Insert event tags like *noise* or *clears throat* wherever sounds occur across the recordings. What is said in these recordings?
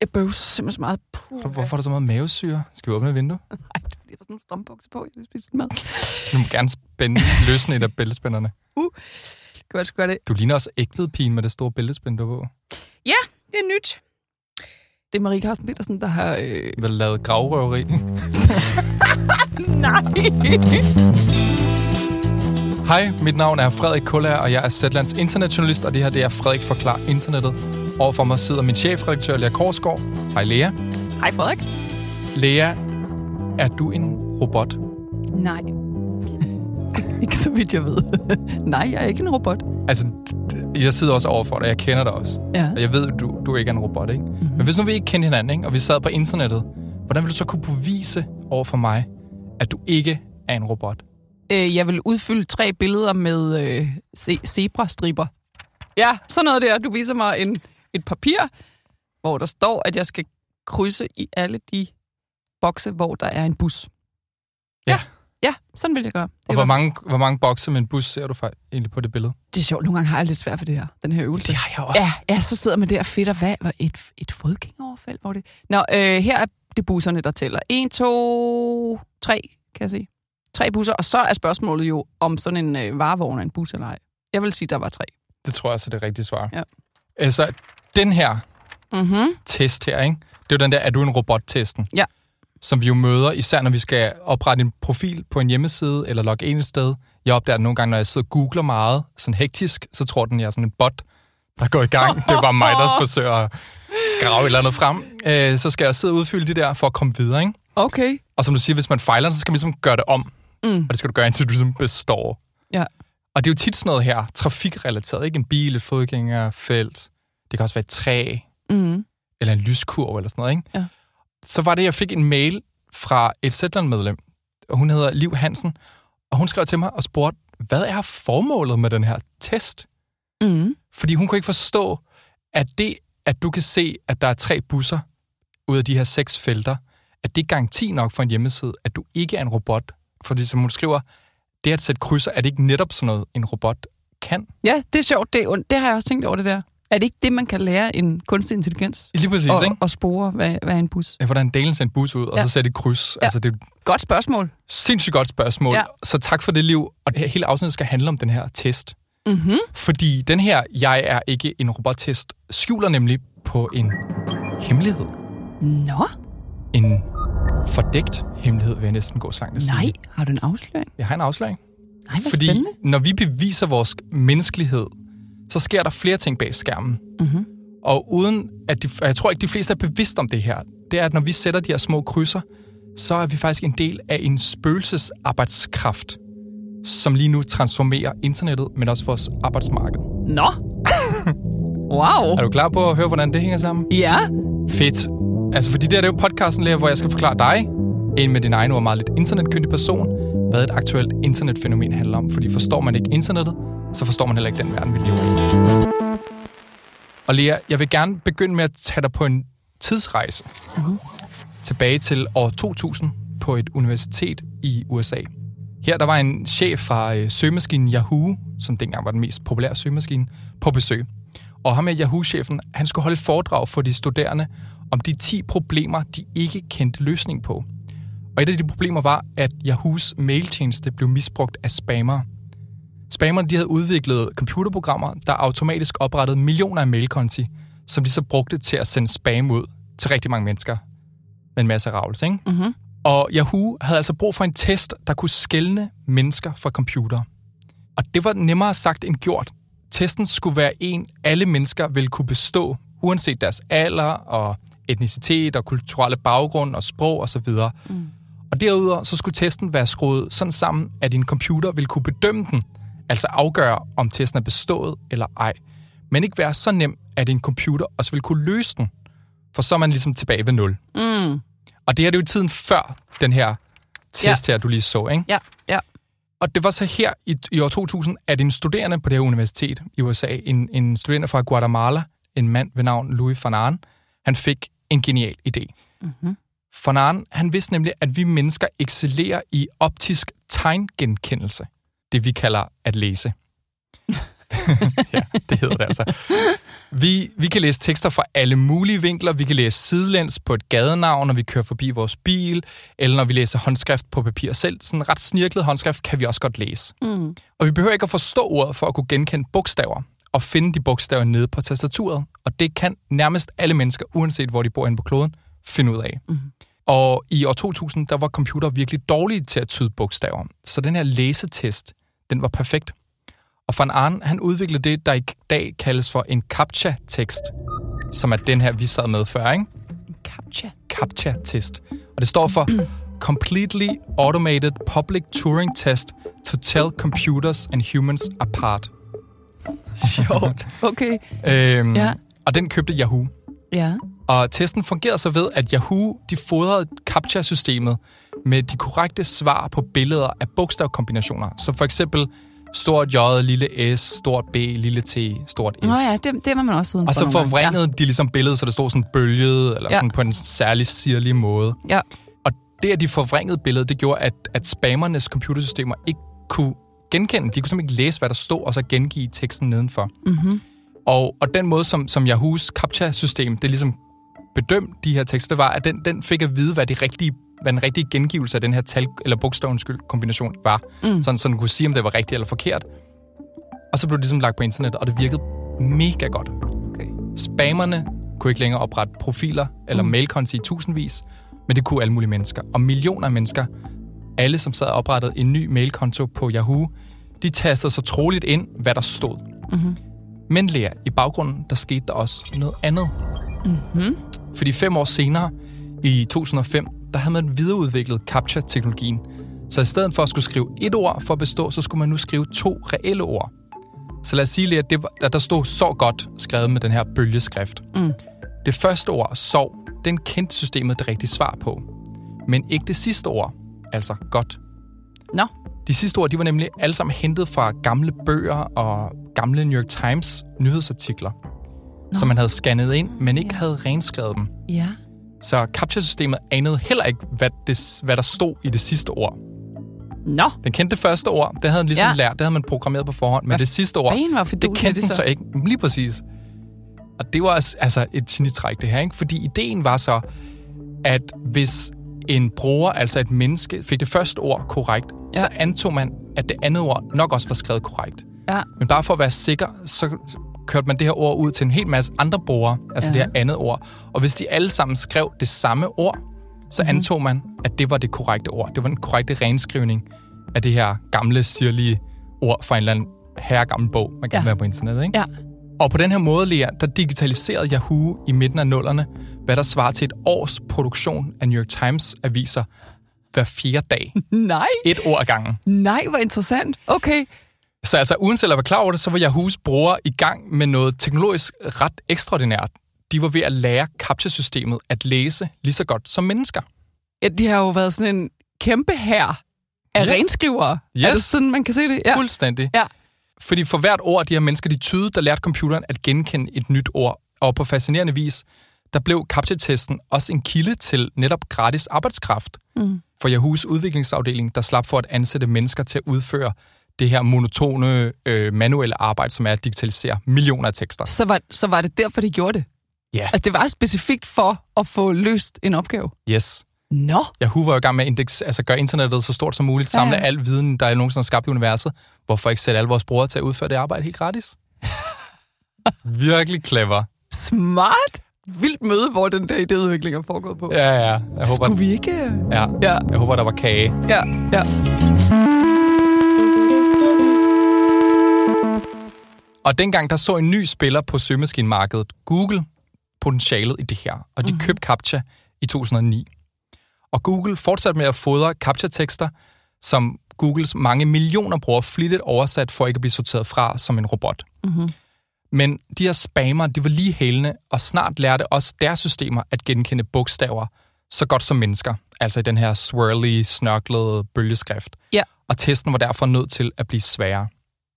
Jeg bøvser simpelthen så meget. Puh, Hvorfor er der så meget mavesyre? Skal vi åbne et vindue? *laughs* Nej, det er fordi, jeg har sådan nogle strømbukser på. Jeg vil spise mad. Du må gerne spænde, løsne et af bæltespænderne. Kan jeg sgu gøre det? Du ligner også ægvedpigen med det store bæltespænd, du på. Det er nyt. Det er Marie Carsten Petersen, der har... Øh... Vel lavet gravrøveri. *laughs* Nej! Hej, mit navn er Frederik Kuller, og jeg er Zetlands internetjournalist, og det her det er Frederik Forklar Internettet. Overfor mig sidder min chefredaktør, Lea Korsgaard. Hej Lea. Hej, Frederik. Lea, er du en robot? Nej. *laughs* ikke så vidt, jeg ved. *laughs* Nej, jeg er ikke en robot. Altså, jeg sidder også overfor dig, jeg kender dig også. Ja. Og jeg ved, du, du ikke er en robot, ikke? Mm-hmm. Men hvis nu vi ikke kendte hinanden, ikke? og vi sad på internettet, hvordan vil du så kunne bevise over for mig, at du ikke er en robot? Øh, jeg vil udfylde tre billeder med øh, ze- zebrastriber. Ja, sådan noget der. Du viser mig en, et papir, hvor der står, at jeg skal krydse i alle de bokse, hvor der er en bus. Ja. Ja, sådan vil jeg gøre. Det, Og var- hvor mange, hvor mange bokse med en bus ser du fa- egentlig på det billede? det er sjovt. Nogle gange har jeg lidt svært for det her, den her øvelse. Det har jeg også. Ja, ja, så sidder man der og fedter, hvad var et, et fodgængeroverfald? Hvor det? Nå, øh, her er det busserne, der tæller. 1, 2, 3, kan jeg sige. Tre busser, og så er spørgsmålet jo, om sådan en øh, varevogn er en bus eller ej. Jeg vil sige, der var tre. Det tror jeg også er det rigtige svar. Ja. Altså, den her Mhm. test her, ikke? det er jo den der, er du en robot-testen? Ja. Som vi jo møder, især når vi skal oprette en profil på en hjemmeside, eller logge ind et sted. Jeg opdager det nogle gange, når jeg sidder og googler meget, sådan hektisk, så tror den, jeg er sådan en bot, der går i gang. Det bare mig, der *laughs* forsøger at grave et eller andet frem. Øh, så skal jeg sidde og udfylde de der, for at komme videre, ikke? Okay. Og som du siger, hvis man fejler, så skal man ligesom gøre det om. Mm. Og det skal du gøre, indtil du ligesom består. Ja. Og det er jo tit sådan noget her, trafikrelateret. Ikke en bil, et fodgængerfelt. Det kan også være et træ, Mm. eller en lyskurv eller sådan noget. Ikke? Ja. Så var det, jeg fik en mail fra et Zetland-medlem, og hun hedder Liv Hansen, og hun skrev til mig og spurgte, hvad er formålet med den her test? Mm. Fordi hun kunne ikke forstå, at det, at du kan se, at der er tre busser ud af de her seks felter, at det er garanti nok for en hjemmeside, at du ikke er en robot. Fordi som hun skriver, det at sætte krydser, er det ikke netop sådan noget, en robot kan? Ja, det er sjovt. Det, er, det har jeg også tænkt over det der. Er det ikke det, man kan lære en kunstig intelligens? Lige præcis, og, ikke? og spore, hvad, hvad er en bus? Ja, Hvordan delen en bus ud, og Ja. så sætte et kryds. Ja. Altså, det er Godt spørgsmål. sindssygt godt spørgsmål. Ja. Så tak for det, Liv. Og det her, hele afsnittet skal handle om den her test. Mm-hmm. Fordi den her, jeg er ikke en robottest, skjuler nemlig på en hemmelighed. Nå, En fordækt hemmelighed, vil jeg næsten gå så langt at sige. nej. Har du en afsløring? Jeg har en afsløring. Nej, hvor Fordi spændende. når vi beviser vores menneskelighed, så sker der flere ting bag skærmen. Mm-hmm. Og uden at de, og jeg tror ikke, de fleste er bevidst om det her, det er, at når vi sætter de her små krydser, så er vi faktisk en del af en spøgelsesarbejdskraft, som lige nu transformerer internettet, men også vores arbejdsmarked. Nå. *laughs* wow. Er du klar på at høre, hvordan det hænger sammen? Ja. Fedt. Altså, fordi det her det er jo podcasten, Lea, hvor jeg skal forklare dig, en med din egen ord meget lidt internetkyndig person, hvad et aktuelt internetfænomen handler om. Fordi forstår man ikke internettet, så forstår man heller ikke den verden, vi lever i. Og Lea, jeg vil gerne begynde med at tage dig på en tidsrejse. Mhm. Tilbage til år 2000 på et universitet i USA. Her der var en chef fra øh, søgemaskinen Yahoo, som dengang var den mest populære søgemaskine, på besøg. Og ham med Yahoo-chefen, han skulle holde et foredrag for de studerende om de 10 problemer, de ikke kendte løsning på. Og et af de problemer var, at Yahoos mailtjeneste blev misbrugt af spammer. Spammerne de havde udviklet computerprogrammer, der automatisk oprettede millioner af mailkonti, som de så brugte til at sende spam ud til rigtig mange mennesker med en masse ravelse. Ikke? Mm-hmm. Og Yahoo havde altså brug for en test, der kunne skelne mennesker fra computer. Og det var nemmere sagt end gjort. Testen skulle være en, alle mennesker ville kunne bestå, uanset deres alder og etnicitet og kulturelle baggrund og sprog osv. Mm. Og derudover så skulle testen være skruet sådan sammen, at din computer ville kunne bedømme den, altså afgøre, om testen er bestået eller ej. Men ikke være så nem, at en computer også ville kunne løse den. For så er man ligesom tilbage ved nul. Mm. Og det her det er jo tiden før den her test her, du lige så, ikke? Ja, ja. Og det var så her i, i år 2000, at en studerende på det her universitet i USA, en, en studerende fra Guatemala, en mand ved navn Louis Fanan, han fik en genial idé. Mm-hmm. Fanan, han vidste nemlig, at vi mennesker excellerer i optisk tegngenkendelse. Det vi kalder at læse. *laughs* ja, det hedder det altså. Vi, vi kan læse tekster fra alle mulige vinkler. Vi kan læse sidelæns på et gadenavn, når vi kører forbi vores bil, eller når vi læser håndskrift på papir selv. Sådan ret snirklet håndskrift kan vi også godt læse. Mm. Og vi behøver ikke at forstå ordet for at kunne genkende bogstaver og finde de bogstaver nede på tastaturet. Og det kan nærmest alle mennesker, uanset hvor de bor inde på kloden, finde ud af. Mm. Og i år 2000, der var computer virkelig dårlige til at tyde bogstaver. Så den her læsetest, den var perfekt. Og Van Arn, han udviklede det, der i dag kaldes for en CAPTCHA-tekst, som er den her, vi sad med før, ikke? Captcha. CAPTCHA-test. Og det står for *clears throat* Completely Automated Public Turing Test to Tell Computers and Humans Apart. *laughs* Sjovt. Okay. øhm, Ja. Og den købte Yahoo. Ja. Og testen fungerede så ved, at Yahoo de fodrede CAPTCHA-systemet med de korrekte svar på billeder af bogstavkombinationer. Så for eksempel stort J, lille S, stort B, lille T, stort S. Nå ja, det, det var man også uden Og så forvrængede de ligesom billedet, så det stod sådan bølget, eller Ja. sådan på en særlig sirlig måde. Ja. ja. Og det, at de forvrængede billedet, det gjorde, at, at spammernes computersystemer ikke kunne genkende. De kunne simpelthen ikke læse, hvad der stod, og så gengive teksten nedenfor. Mm-hmm. Og, og den måde, som, som Yahoos CAPTCHA-system, det ligesom bedømte de her tekster, det var, at den, den fik at vide, hvad, de rigtige, hvad den rigtige gengivelse af den her tal- eller bogstavundskyld kombination var. Mm. Sådan, så den kunne sige, om det var rigtigt eller forkert. Og så blev det ligesom lagt på internet, og det virkede mega godt. Okay. Spammerne kunne ikke længere oprette profiler eller mm. mailkonti i tusindvis, men det kunne alle mulige mennesker. Og millioner af mennesker, alle som sad og oprettede en ny mailkonto på Yahoo, de tastede så troligt ind, hvad der stod. Mm-hmm. Men Lea, i baggrunden, der skete der også noget andet. Mm-hmm. Fordi fem år senere, i 2005, der havde man videreudviklet CAPTCHA-teknologien. Så i stedet for at skulle skrive et ord for at bestå, så skulle man nu skrive to reelle ord. Så lad os sige, Lea, at, det var, at der stod så godt skrevet med den her bølgeskrift. Mm. Det første ord, sov, den kendte systemet det rigtige svar på. Men ikke det sidste ord, altså godt. Nå. De sidste ord, de var nemlig alle sammen hentet fra gamle bøger og gamle New York Times nyhedsartikler, Nå. som man havde scannet ind, men ikke havde renskrevet dem. Ja. Så CAPTCHA-systemet anede heller ikke, hvad, det, hvad der stod i det sidste ord. Nå. Den kendte det første ord, det havde den ligesom Ja. ja. lært, det havde man programmeret på forhånd, men Hvad det sidste ord, det kendte det den så ikke. Lige præcis. Og det var altså- et genitræk, det her, ikke? Fordi ideen var så, at hvis en bruger, altså et menneske, fik det første ord korrekt, Ja. så antog man, at det andet ord nok også var skrevet korrekt. Ja. Men bare for at være sikker, så kørte man det her ord ud til en hel masse andre brugere, altså Ja. det her andet ord. Og hvis de alle sammen skrev det samme ord, så Mhm. mm-hmm. antog man, at det var det korrekte ord. Det var den korrekte renskrivning af det her gamle, sirlige ord fra en eller anden herregammel bog, man kan ja. være på internettet. Ikke? Ja. Og på den her måde, Lea, der digitaliserede Yahoo i midten af nullerne, hvad der svarer til et års produktion af New York Times-aviser hver fjerde dag. *laughs* Nej. Et ord ad gangen. Nej, hvor interessant. Okay. Så altså, uden selv at være klar over det, så var Yahoos brugere i gang med noget teknologisk ret ekstraordinært. De var ved at lære CAPTCHA-systemet at læse lige så godt som mennesker. Ja, de har jo været sådan en kæmpe her af Ja. renskrivere. Er det Yes. sådan, man kan se det? Ja. Fuldstændig. Ja. Fordi for hvert ord, de her mennesker, de tydede, der lærte computeren at genkende et nyt ord. Og på fascinerende vis, der blev CAPTCHA-testen også en kilde til netop gratis arbejdskraft Mm. for Yahoos udviklingsafdeling, der slap for at ansætte mennesker til at udføre det her monotone øh, manuelle arbejde, som er at digitalisere millioner af tekster. Så, var, så var det derfor, de gjorde det? Ja. Altså, det var specifikt for at få løst en opgave? Yes. Nå. Yahoo var jo i gang med at indeks, altså gøre internettet så stort som muligt, samle ja. al viden, der er nogensinde skabt i universet. Hvorfor ikke sætte alle vores brugere til at udføre det arbejde helt gratis? *laughs* Virkelig clever. Smart. Vildt møde, hvor den der idéudvikling er foregået på. Ja, ja. Jeg håber, Skulle vi ikke... ja, Ja, jeg håber, der var kage. ja, ja. Og dengang, der så en ny spiller på søgemaskinemarkedet, Google, potentialet i det her. Og de Mhm. købte CAPTCHA i 2009. Og Google fortsatte med at fodre CAPTCHA-tekster, som Googles mange millioner brugere flittigt oversat for ikke at blive sorteret fra som en robot. Mm-hmm. Men de her spammer, de var lige hælende, og snart lærte også deres systemer at genkende bogstaver så godt som mennesker. Altså i den her swirly, snørklede bølgeskrift. Ja. Og testen var derfor nødt til at blive sværere.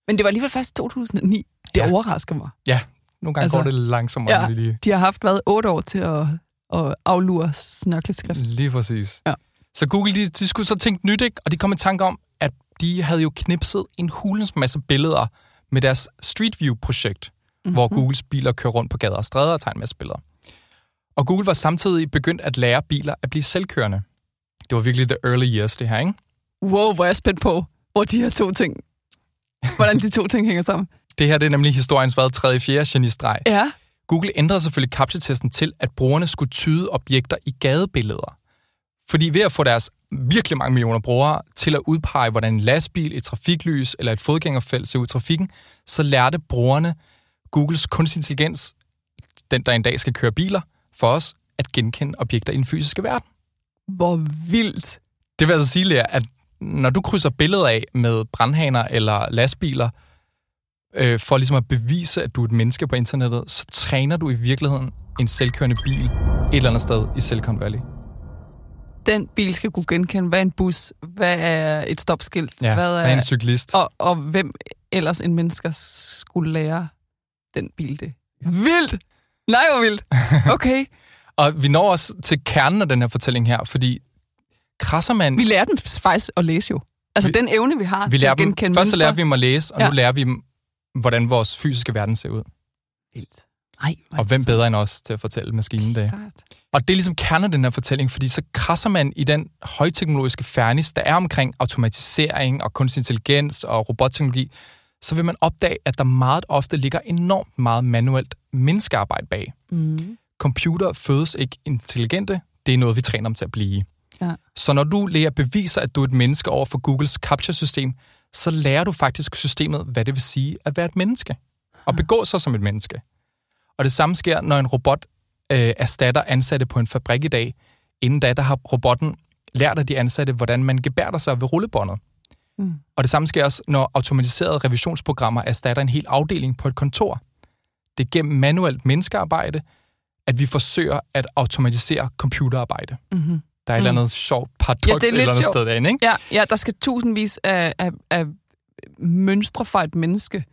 Men det var alligevel først i 2009. Det Ja. overrasker mig. Ja, nogle gange Altså, går det langsommere, ja. lige... De har haft været otte år til at, at aflure snørkleskrift. Lige præcis. Ja. Så Google, de, de skulle så tænke nyt, ikke? Og de kom i tanke om, at de havde jo knipset en hulens masse billeder med deres Street View-projekt, mm-hmm. hvor Googles biler kører rundt på gader og stræder og tager en masse billeder. Og Google var samtidig begyndt at lære biler at blive selvkørende. Det var virkelig the early years, det her, ikke? Wow, hvor er jeg spændt på, hvor de her to ting, hvordan de to ting hænger sammen. Det her det er nemlig historiens hvad, tredje, fjerde genistreg. Ja. Google ændrede selvfølgelig captcha-testen til, at brugerne skulle tyde objekter i gadebilleder. Fordi ved at få deres virkelig mange millioner brugere til at udpege, hvordan en lastbil, et trafiklys eller et fodgængerfelt ser ud i trafikken, så lærte brugerne Googles kunstig intelligens, den der en dag skal køre biler, for os at genkende objekter i den fysiske verden. Hvor vildt. Det vil altså sige, Lea, at når du krydser billeder af med brandhaner eller lastbiler, øh, for ligesom at bevise, at du er et menneske på internettet, så træner du i virkeligheden en selvkørende bil et eller andet sted i Silicon Valley. Den bil skal kunne genkende, hvad er en bus, hvad er et stopskilt, Ja, hvad hvad er, er en cyklist? og, og hvem ellers en mennesker skulle lære den bil det. Vildt! Nej, hvor vildt. *laughs* Okay. Og vi når også til kernen af den her fortælling her, fordi krasser man... Vi lærer dem faktisk at læse jo. Altså Vi- den evne, vi har vi til lærer at dem, genkende først så lærer vi dem at læse, og Ja. nu lærer vi dem, hvordan vores fysiske verden ser ud. Vildt. Nej, Og hvem bedre end os til at fortælle maskinen det? Og det er ligesom kernen af den her fortælling, fordi så krasser man i den højteknologiske fernis, der er omkring automatisering og kunstig intelligens og robotteknologi, så vil man opdage, at der meget ofte ligger enormt meget manuelt menneskearbejde bag. Mm. Computer fødes ikke intelligente, det er noget, vi træner dem til at blive. Ja. Så når du lærer beviser, at du er et menneske over for Googles capture-system, så lærer du faktisk systemet, hvad det vil sige at være et menneske. Og begå sig som et menneske. Og det samme sker, når en robot øh, erstatter ansatte på en fabrik i dag. Inden da, der har robotten lært af de ansatte, hvordan man gebærder sig ved rullebåndet. Mm. Og det samme sker også, når automatiserede revisionsprogrammer erstatter en hel afdeling på et kontor. Det er gennem manuelt menneskearbejde, at vi forsøger at automatisere computerarbejde. Mm-hmm. Der er et Mm. eller andet sjovt paradoks Ja, et eller andet sjovt. sted derinde, ikke? Ja, ja, der skal tusindvis af, af, af mønstre fra et menneske,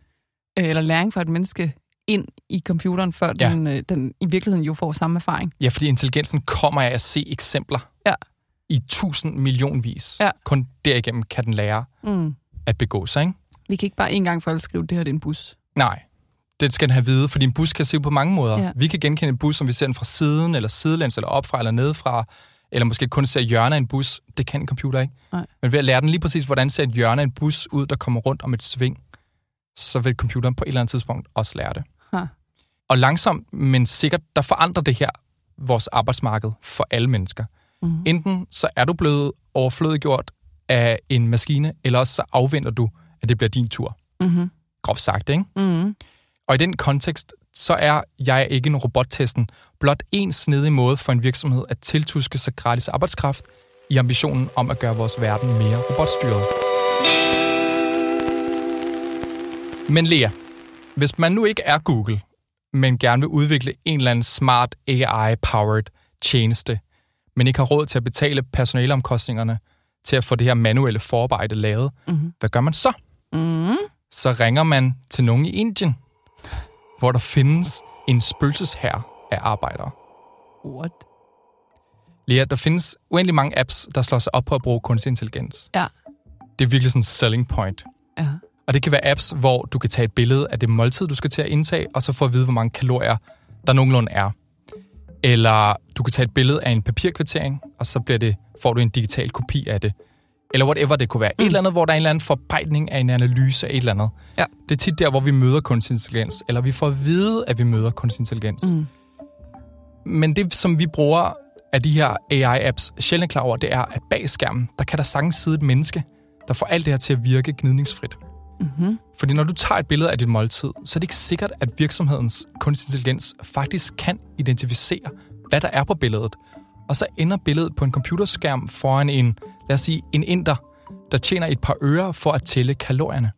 øh, eller læring fra et menneske, ind i computeren, før Ja. den, øh, den i virkeligheden jo får samme erfaring. Ja, fordi intelligensen kommer af at se eksempler Ja. i tusind millionvis. Ja. Kun derigennem kan den lære Mm. at begå sig, ikke? Vi kan ikke bare en gang for alle skrive, det her det er en bus. Nej, det skal den have vide, fordi en bus kan se på mange måder. Ja. Vi kan genkende en bus, som vi ser den fra siden, eller sidelæns, eller opfra, eller nedefra, eller måske kun ser hjørner af en bus. Det kan en computer ikke. Nej. Men ved at lære den lige præcis, hvordan ser et hjørne af en bus ud, der kommer rundt om et sving, så vil computeren på et eller andet tidspunkt også lære det. Ha. Og langsomt, men sikkert, der forandrer det her vores arbejdsmarked for alle mennesker. Mm. Enten så er du blevet overflødiggjort af en maskine, eller også så afventer du, at det bliver din tur. Mm-hmm. Groft sagt, ikke? Mm-hmm. Og i den kontekst, så er jeg ikke en robottesten, blot en snedig måde for en virksomhed at tiltuske sig gratis arbejdskraft i ambitionen om at gøre vores verden mere robotstyret. Men Lea, hvis man nu ikke er Google, men gerne vil udvikle en eller anden smart AI-powered tjeneste, men ikke har råd til at betale personaleomkostningerne til at få det her manuelle forarbejde lavet, Mhm. hvad gør man så? Mm. så ringer man til nogen i Indien, hvor der findes en spøgelseshær af arbejdere. What? Lea, der findes uendelig mange apps, der slår sig op på at bruge kunstig intelligens. Ja. Det er virkelig sådan en selling point. Ja. Og det kan være apps, hvor du kan tage et billede af det måltid, du skal til at indtage, og så få at vide, hvor mange kalorier der nogenlunde er. Eller du kan tage et billede af en papirkvittering, og så bliver det, får du en digital kopi af det. Eller whatever det kunne være. Mm. Et eller andet, hvor der er en eller anden forarbejdning af en analyse af et eller andet. Ja. Det er tit der, hvor vi møder kunstig intelligens, eller vi får at vide, at vi møder kunstig intelligens. Mm. Men det, som vi bruger af de her AI-apps sjældent klar over, det er, at bag skærmen, der kan der sagtens sidde et menneske, der får alt det her til at virke gnidningsfrit. Mm-hmm. Fordi når du tager et billede af dit måltid, så er det ikke sikkert, at virksomhedens kunstig intelligens faktisk kan identificere, hvad der er på billedet. Og så ender billedet på en computerskærm foran en, lad os sige, en inder, der tjener et par øre for at tælle kalorierne.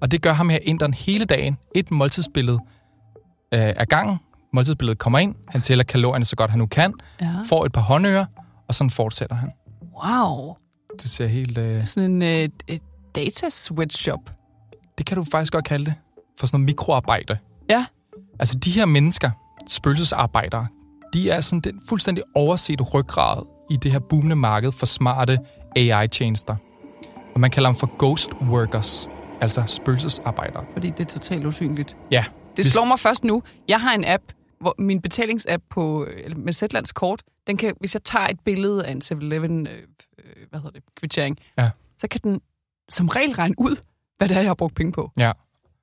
Og det gør ham her inderen hele dagen. Et måltidsbillede øh, af gangen. Måltidsbilledet kommer ind, han tæller kalorierne så godt han nu kan, Ja. får et par håndører, og sådan fortsætter han. Wow. Du ser helt... Øh, Sådan en øh, et data sweatshop. det kan du faktisk godt kalde det. For sådan noget mikroarbejde. Ja. Altså de her mennesker, spøgelsesarbejdere, de er sådan den fuldstændig overset ryggrad i det her boomende marked for smarte AI-tjenester. Og man kalder dem for ghost workers. altså spøgelsesarbejdere. Fordi det er totalt usynligt. Ja. Det slår mig først nu. Jeg har en app, hvor min betalingsapp på, med Zetlands kort, den kan, hvis jeg tager et billede af en 7-Eleven, øh, øh, hvad hedder det, kvittering, Ja. så kan den som regel regne ud, hvad det er, jeg har brugt penge på. Ja.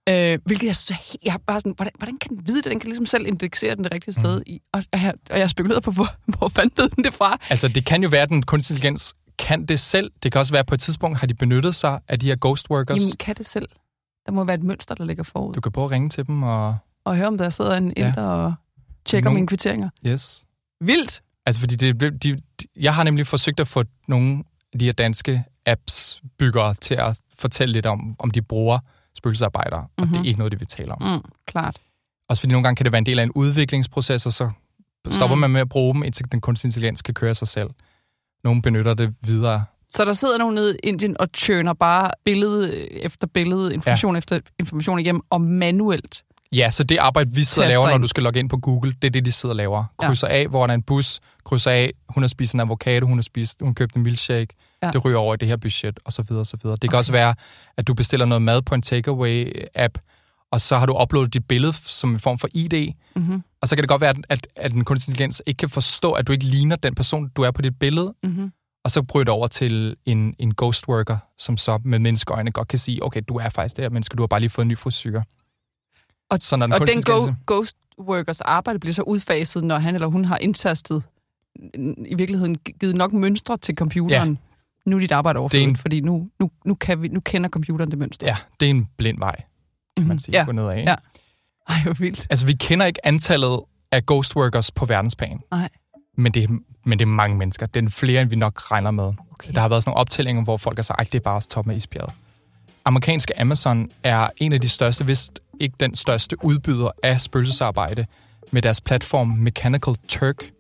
Øh, hvilket jeg helt, jeg bare sådan, hvordan, hvordan kan den vide det? Den kan ligesom selv indeksere den det rigtige sted. Mm. I, og, og, jeg, og jeg spekulerer på, hvor, *laughs* hvor fanden ved den det fra? Altså, det kan jo være, at den kunstig intelligens kan det selv. Det kan også være, at på et tidspunkt har de benyttet sig af de her ghost workers. Jamen, kan det selv? Der må være et mønster, der ligger forud. Du kan prøve at ringe til dem, og Og høre, om der sidder en Ja. ældre og tjekker Nogen- mine kvitteringer. yes. Vildt! Altså, fordi det, de, de, jeg har nemlig forsøgt at få nogle af de her danske apps-byggere til at fortælle lidt om, om de bruger spøgelsesarbejdere, og det Mhm. er ikke noget, det vi taler om. Mm, klart. Også fordi nogle gange kan det være en del af en udviklingsproces, og så stopper Mm. man med at bruge dem, indtil den kunstige intelligens kan køre sig selv. Nogle benytter det videre. Så der sidder nogen nede i Indien og tjøner bare billede efter billede, information ja. efter information igennem, og manuelt. Ja, så det arbejde, vi sidder og laver, når du skal logge ind på Google, det er det, de sidder og laver. Ja. Krydser af, hvor der er en bus, krydser af, hun har spist en avocado, hun har spist, hun købte en milkshake, Ja. ja. det ryger over i det her budget, og så videre, og så videre. Det kan Okay. også være, at du bestiller noget mad på en takeaway-app, og så har du uploadet dit billede som en form for ID, Mm-hmm. og så kan det godt være, at, at, at den kunstig intelligens ikke kan forstå, at du ikke ligner den person, du er på dit billede, Mm-hmm. og så bryder det over til en, en ghost worker, som så med menneskeøjne godt kan sige, okay, du er faktisk det her menneske, du har bare lige fået en ny frisyr. Og- så når den Og den go- ghost workers arbejde bliver så udfaset, når han eller hun har indtastet i virkeligheden givet nok mønstre til computeren. Ja. Nu er dit arbejde overflødigt, en- fordi nu, nu, nu, kan vi, nu kender computeren det mønster. Ja, det er en blind vej, kan man Mhm. sige, Ja. gå ned af. Ja. Ej, hvor vildt. Altså, vi kender ikke antallet af ghost workers på verdensplan. Nej. Men det, men det er mange mennesker. Det er flere, end vi nok regner med. Okay. Der har været sådan nogle optællinger, hvor folk har sagt, at det er bare også toppen af isbjerget. Amerikanske Amazon er en af de største, hvis ikke den største udbyder af spøgelsesarbejde med deres platform Mechanical Turk,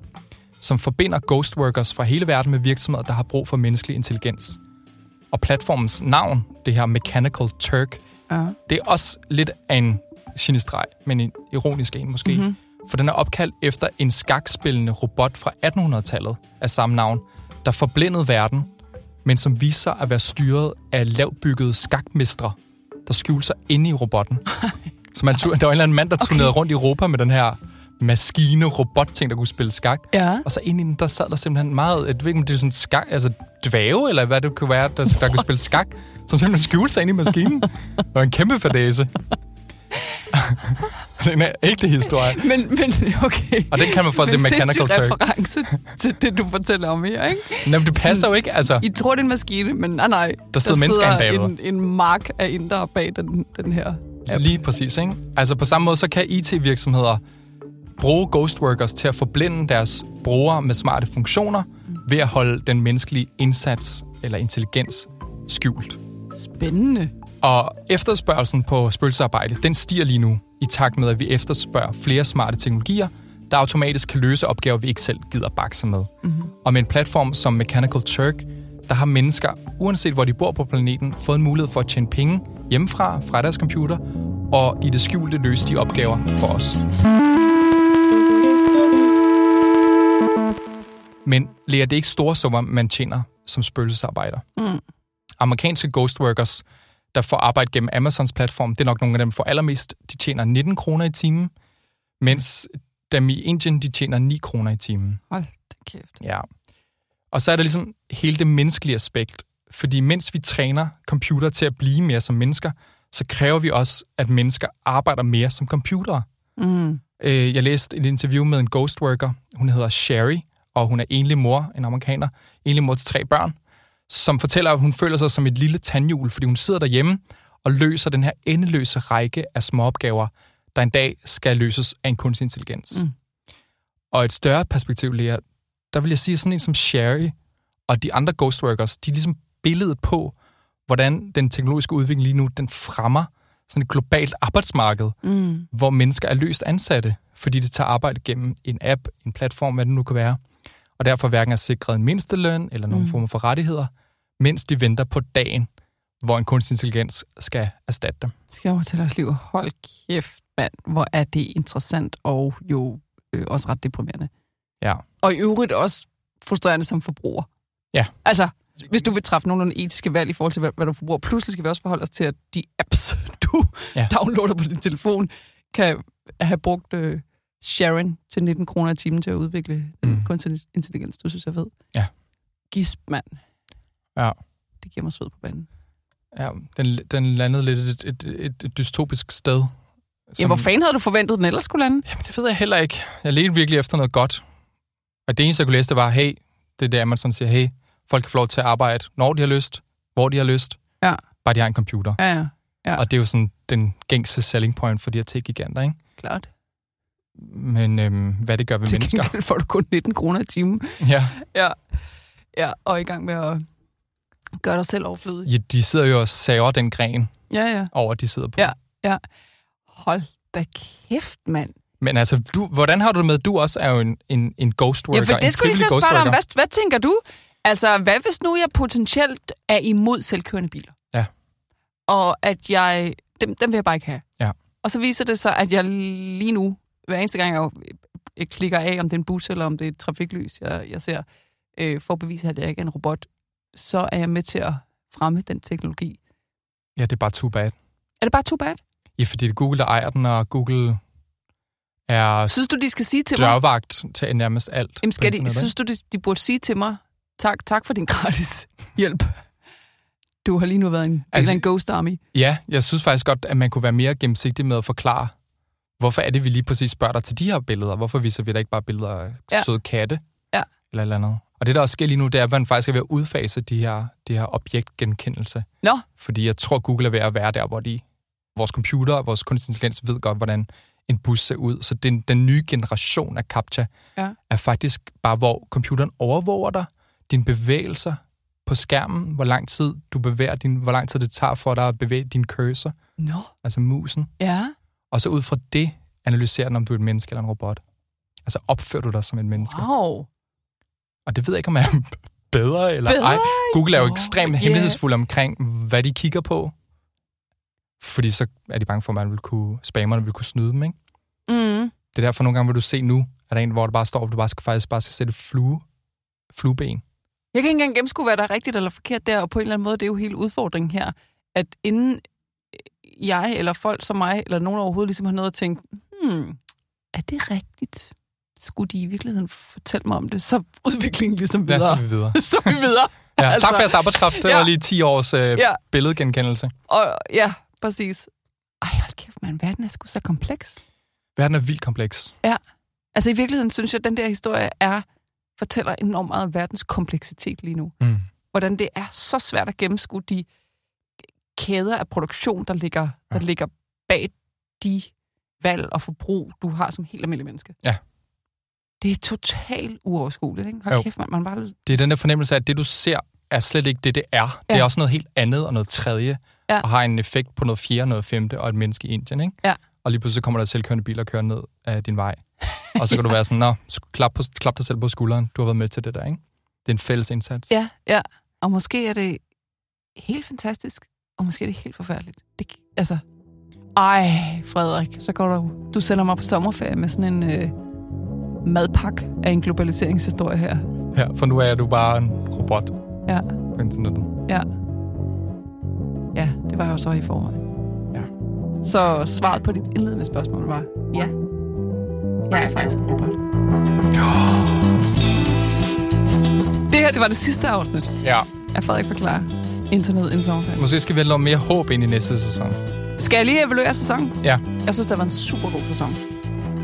som forbinder ghost workers fra hele verden med virksomheder, der har brug for menneskelig intelligens. Og platformens navn, det her Mechanical Turk, Ja. det er også lidt af en genistreg, men en ironisk en måske. Mhm. Mm-hmm. For den er opkaldt efter en skakspillende robot fra 1800-tallet af samme navn, der forblindede verden, men som viste sig at være styret af lavtbyggede skakmestre, der skjulte sig inde i robotten. *laughs* Så man der var en eller anden mand, der turnerede rundt i Europa med den her maskine robot-ting, der kunne spille skak. Ja. Og så inde i den, der sad der simpelthen meget, jeg ved ikke, om det er sådan skak, altså dvæve, eller hvad det kunne være, der, der kunne spille skak, som simpelthen skjulte sig inde i maskinen. Det var en kæmpe fadese. *laughs* det er en ægte historie. Men, men okay. Og den kan man få The Mechanical Turk. reference til det, du fortæller om her, ikke? Nå, men det passer jo ikke, altså. I tror, det er en maskine, men nej, nej. Der sidder mennesker inde bagved. en, en mark af indre bag den, den her app. Lige præcis, ikke? Altså på samme måde, så kan IT-virksomheder bruge ghost workers til at forblinde deres brugere med smarte funktioner ved at holde den menneskelige indsats eller intelligens skjult. Spændende. Og efterspørgelsen på spøgelsesarbejde, den stiger lige nu, i takt med, at vi efterspørger flere smarte teknologier, der automatisk kan løse opgaver, vi ikke selv gider bakse med. Mm-hmm. Og med en platform som Mechanical Turk, der har mennesker, uanset hvor de bor på planeten, fået en mulighed for at tjene penge hjemmefra, fra deres computer, og i det skjulte løse de opgaver for os. Men Lea, det ikke store summer, man tjener som spøgelsesarbejder. Mm. Amerikanske ghost workers, der får arbejde gennem Amazons platform, det er nok nogle af dem, der får allermest. De tjener 19 kroner i timen, mens dem i Indien, de tjener 9 kroner i timen. Hold da kæft. Ja. Og så er der ligesom hele det menneskelige aspekt. Fordi mens vi træner computer til at blive mere som mennesker, så kræver vi også, at mennesker arbejder mere som computere. Mm. Øh, Jeg læste et interview med en ghost worker. Hun hedder Sherry, og hun er enlig mor, en amerikaner. Enlig mor til tre børn, som fortæller, at hun føler sig som et lille tandhjul, fordi hun sidder derhjemme og løser den her endeløse række af småopgaver, der en dag skal løses af en kunstig intelligens. Mm. Og et større perspektiv, Lea, der vil jeg sige sådan en som Sherry og de andre ghost workers, de er ligesom billedet på, hvordan den teknologiske udvikling lige nu, den fremmer sådan et globalt arbejdsmarked, Mm. hvor mennesker er løst ansatte, fordi de tager arbejde gennem en app, en platform, hvad det nu kan være, og derfor hverken er sikret en mindsteløn eller nogen mm. form for rettigheder, mens de venter på dagen, hvor en kunstig intelligens skal erstatte dem. Skal over til deres liv? Hold kæft, mand. Hvor er det interessant og jo øh, også ret deprimerende. Ja. Og i øvrigt også frustrerende som forbruger. Ja. Altså, hvis du vil træffe nogle etiske valg i forhold til, hvad, hvad du forbruger. Pludselig skal vi også forholde os til, at de apps, *laughs* du Ja. downloader på din telefon, kan have brugt øh, Sharon til 19 kroner i timen til at udvikle mm. kunstig intelligens. Du synes, jeg ved. Ja. Gisp, mand. Ja. Det giver mig sved på banen. Ja, den, den landede lidt et, et, et, et dystopisk sted. Ja, hvor fanden havde du forventet, den ellers skulle lande? Jamen, det ved jeg heller ikke. Jeg ledte virkelig efter noget godt. Og det eneste, jeg kunne læse, det var, hey, det er der, man sådan siger, hey, folk kan få lov til at arbejde, når de har lyst, hvor de har lyst, Ja. bare de har en computer. Ja, ja. Ja. Og det er jo sådan den gængse selling point for de her tech-giganter, ikke? Klart. Men øhm, hvad det gør ved Til mennesker. gengæld får du kun 19 kroner i timen. Ja. Ja. Ja, og i gang med at gøre dig selv overflødig. ja, de sidder jo og saver den gren Ja, ja. over, de sidder på. Ja. Hold da kæft, mand. Men altså, du, hvordan har du det med, du også er jo en, en, en ghost worker, Ja, for det skulle lige til at spørge dig om. Hvad, hvad tænker du? Altså, hvad hvis nu jeg potentielt er imod selvkørende biler? Ja. Og at jeg... Dem, dem vil jeg bare ikke have. Ja. Og så viser det sig, at jeg lige nu, hver eneste gang jeg, jeg klikker af, om det er en bus eller om det er et trafiklys, jeg, jeg ser, øh, for at bevise, at jeg ikke er en robot, så er jeg med til at fremme den teknologi. Ja, det er bare too bad. Er det bare too bad? Ja, fordi det er Google, der ejer den, og Google er Synes du, de skal sige til mig... til nærmest alt. Jamen, skal de, synes du, de, de burde sige til mig, tak, tak for din gratis hjælp. Du har lige nu været en, Altså- en ghost army. Ja, jeg synes faktisk godt, at man kunne være mere gennemsigtig med at forklare, hvorfor er det, vi lige præcis spørger dig til de her billeder? Hvorfor viser vi da ikke bare billeder af ja. Søde katte? Ja. Eller eller andet. Og det, der også sker lige nu, det er, at man faktisk er ved at udfase de her, de her objektgenkendelse. Nå, Fordi jeg tror, Google er ved at være der, hvor de, vores computer og vores kunstig intelligens ved godt, hvordan en bus ser ud. Så den, den nye generation af CAPTCHA Ja. er faktisk bare, hvor computeren overvåger dig, dine bevægelser på skærmen, hvor lang tid du bevæger din, hvor lang tid det tager for dig at bevæge din cursor, nå, altså musen. ja. Og så ud fra det analyserer den, om du er et menneske eller en robot. Altså opfører du dig som et menneske. Wow. Og det ved jeg ikke, om jeg er *laughs* bedre eller Bedre? ej. Google er jo ekstremt ja. hemmelighedsfuld omkring, hvad de kigger på. Fordi så er de bange for, at man vil kunne, spammerne vil kunne snyde dem, ikke? Mm. Det er derfor, nogle gange vil du se nu, at der er en, hvor der bare står, at du bare skal, faktisk bare skal sætte flue, flueben. Jeg kan ikke engang gennemskue, hvad der er rigtigt eller forkert der, og på en eller anden måde, det er jo hele udfordringen her, at inden jeg eller folk som mig, eller nogen overhovedet ligesom har noget at tænke, hmm, er det rigtigt? Skulle de i virkeligheden fortælle mig om det? Så udviklingen ligesom Lad os videre. se videre. *laughs* så vi videre. *laughs* Ja, Altså, tak for jeres arbejdskraft. Det ja. var lige 10 års øh, Ja. billedgenkendelse. Og ja, præcis. Ej, hold kæft, man. Verden er sgu så kompleks. Verden er vildt kompleks. Altså i virkeligheden synes jeg, at den der historie er, fortæller enormt meget om verdens kompleksitet lige nu. Mm. Hvordan det er så svært at gennemskue de kæder af produktion, der ligger, der Ja. ligger bag de valg og forbrug, du har som helt almindelig menneske. Ja. Det er totalt uoverskueligt, ikke? Hold Jo. kæft, man, man bare... Det er den der fornemmelse af, at det, du ser, er slet ikke det, det er. Det er Ja. også noget helt andet og noget tredje, Ja. og har en effekt på noget fjerde, noget femte og et menneske i Indien, ikke? Ja. Og lige pludselig kommer der selvkørende biler og kører ned af din vej. Og så kan du være sådan, nå, klap, på, klap dig selv på skulderen. Du har været med til det der, ikke? Det er en fælles indsats. Ja, ja. Og måske er det helt fantastisk, og måske er det helt forfærdeligt. Det, altså, ej, Frederik, så går du, du sender mig på sommerferie med sådan en øh, madpak af en globaliseringshistorie her. Ja, for nu er du bare en robot Ja, på internettet. ja. Ja, det var jeg jo så i forvejen. Ja. Så svaret på dit indledende spørgsmål var, ja, jeg er faktisk en robot. Det her, det var det sidste afsnit Ja, af Frederik Forklarer. Internet en sommerferie. måske skal vi have mere håb ind i næste sæson. Skal jeg lige evaluere sæsonen? Ja. Jeg synes, det var en super god sæson.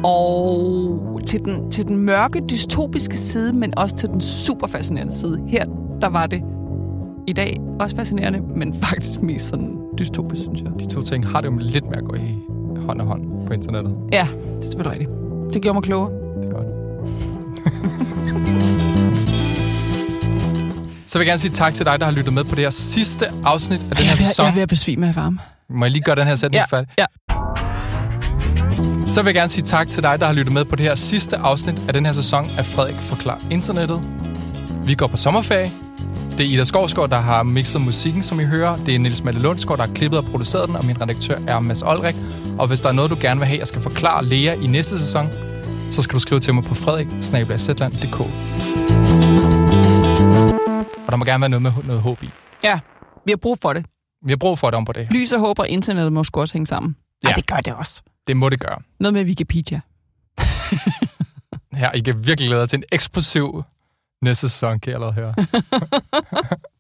Og til den, til den mørke, dystopiske side, men også til den super fascinerende side. Her, der var det i dag også fascinerende, men *laughs* faktisk mest sådan dystopisk, synes jeg. De to ting har det jo lidt med at gå i hånd og hånd på internettet. Ja, det er selvfølgelig rigtigt. Det gjorde mig klogere. Det er godt. *laughs* Så vil jeg gerne sige tak til dig, der har lyttet med på det her sidste afsnit af den her jeg, er sæson. jeg er ved at besvime af varme. Må jeg lige gøre den her sætning Ja, færdig? ja. Så vil jeg gerne sige tak til dig, der har lyttet med på det her sidste afsnit af den her sæson af Frederik Forklar Internettet. Vi går på sommerferie. Det er Ida Skovsgaard, der har mixet musikken, som I hører. Det er Niels Mette Lundsgaard, der har klippet og produceret den, og min redaktør er Mads Olrik. Og hvis der er noget, du gerne vil have, jeg skal forklare Lea i næste sæson, så skal du skrive til mig på frederik Og der må gerne være noget med noget håb i. Ja, vi har brug for det. Vi har brug for det om på det her. Lys og håb og internettet må også hænge sammen. Ja, Ja. det gør det også. Det må det gøre. Noget med Wikipedia. *laughs* Her, I kan virkelig glæde jer til en eksplosiv næste sæson, kan jeg allerede høre. *laughs*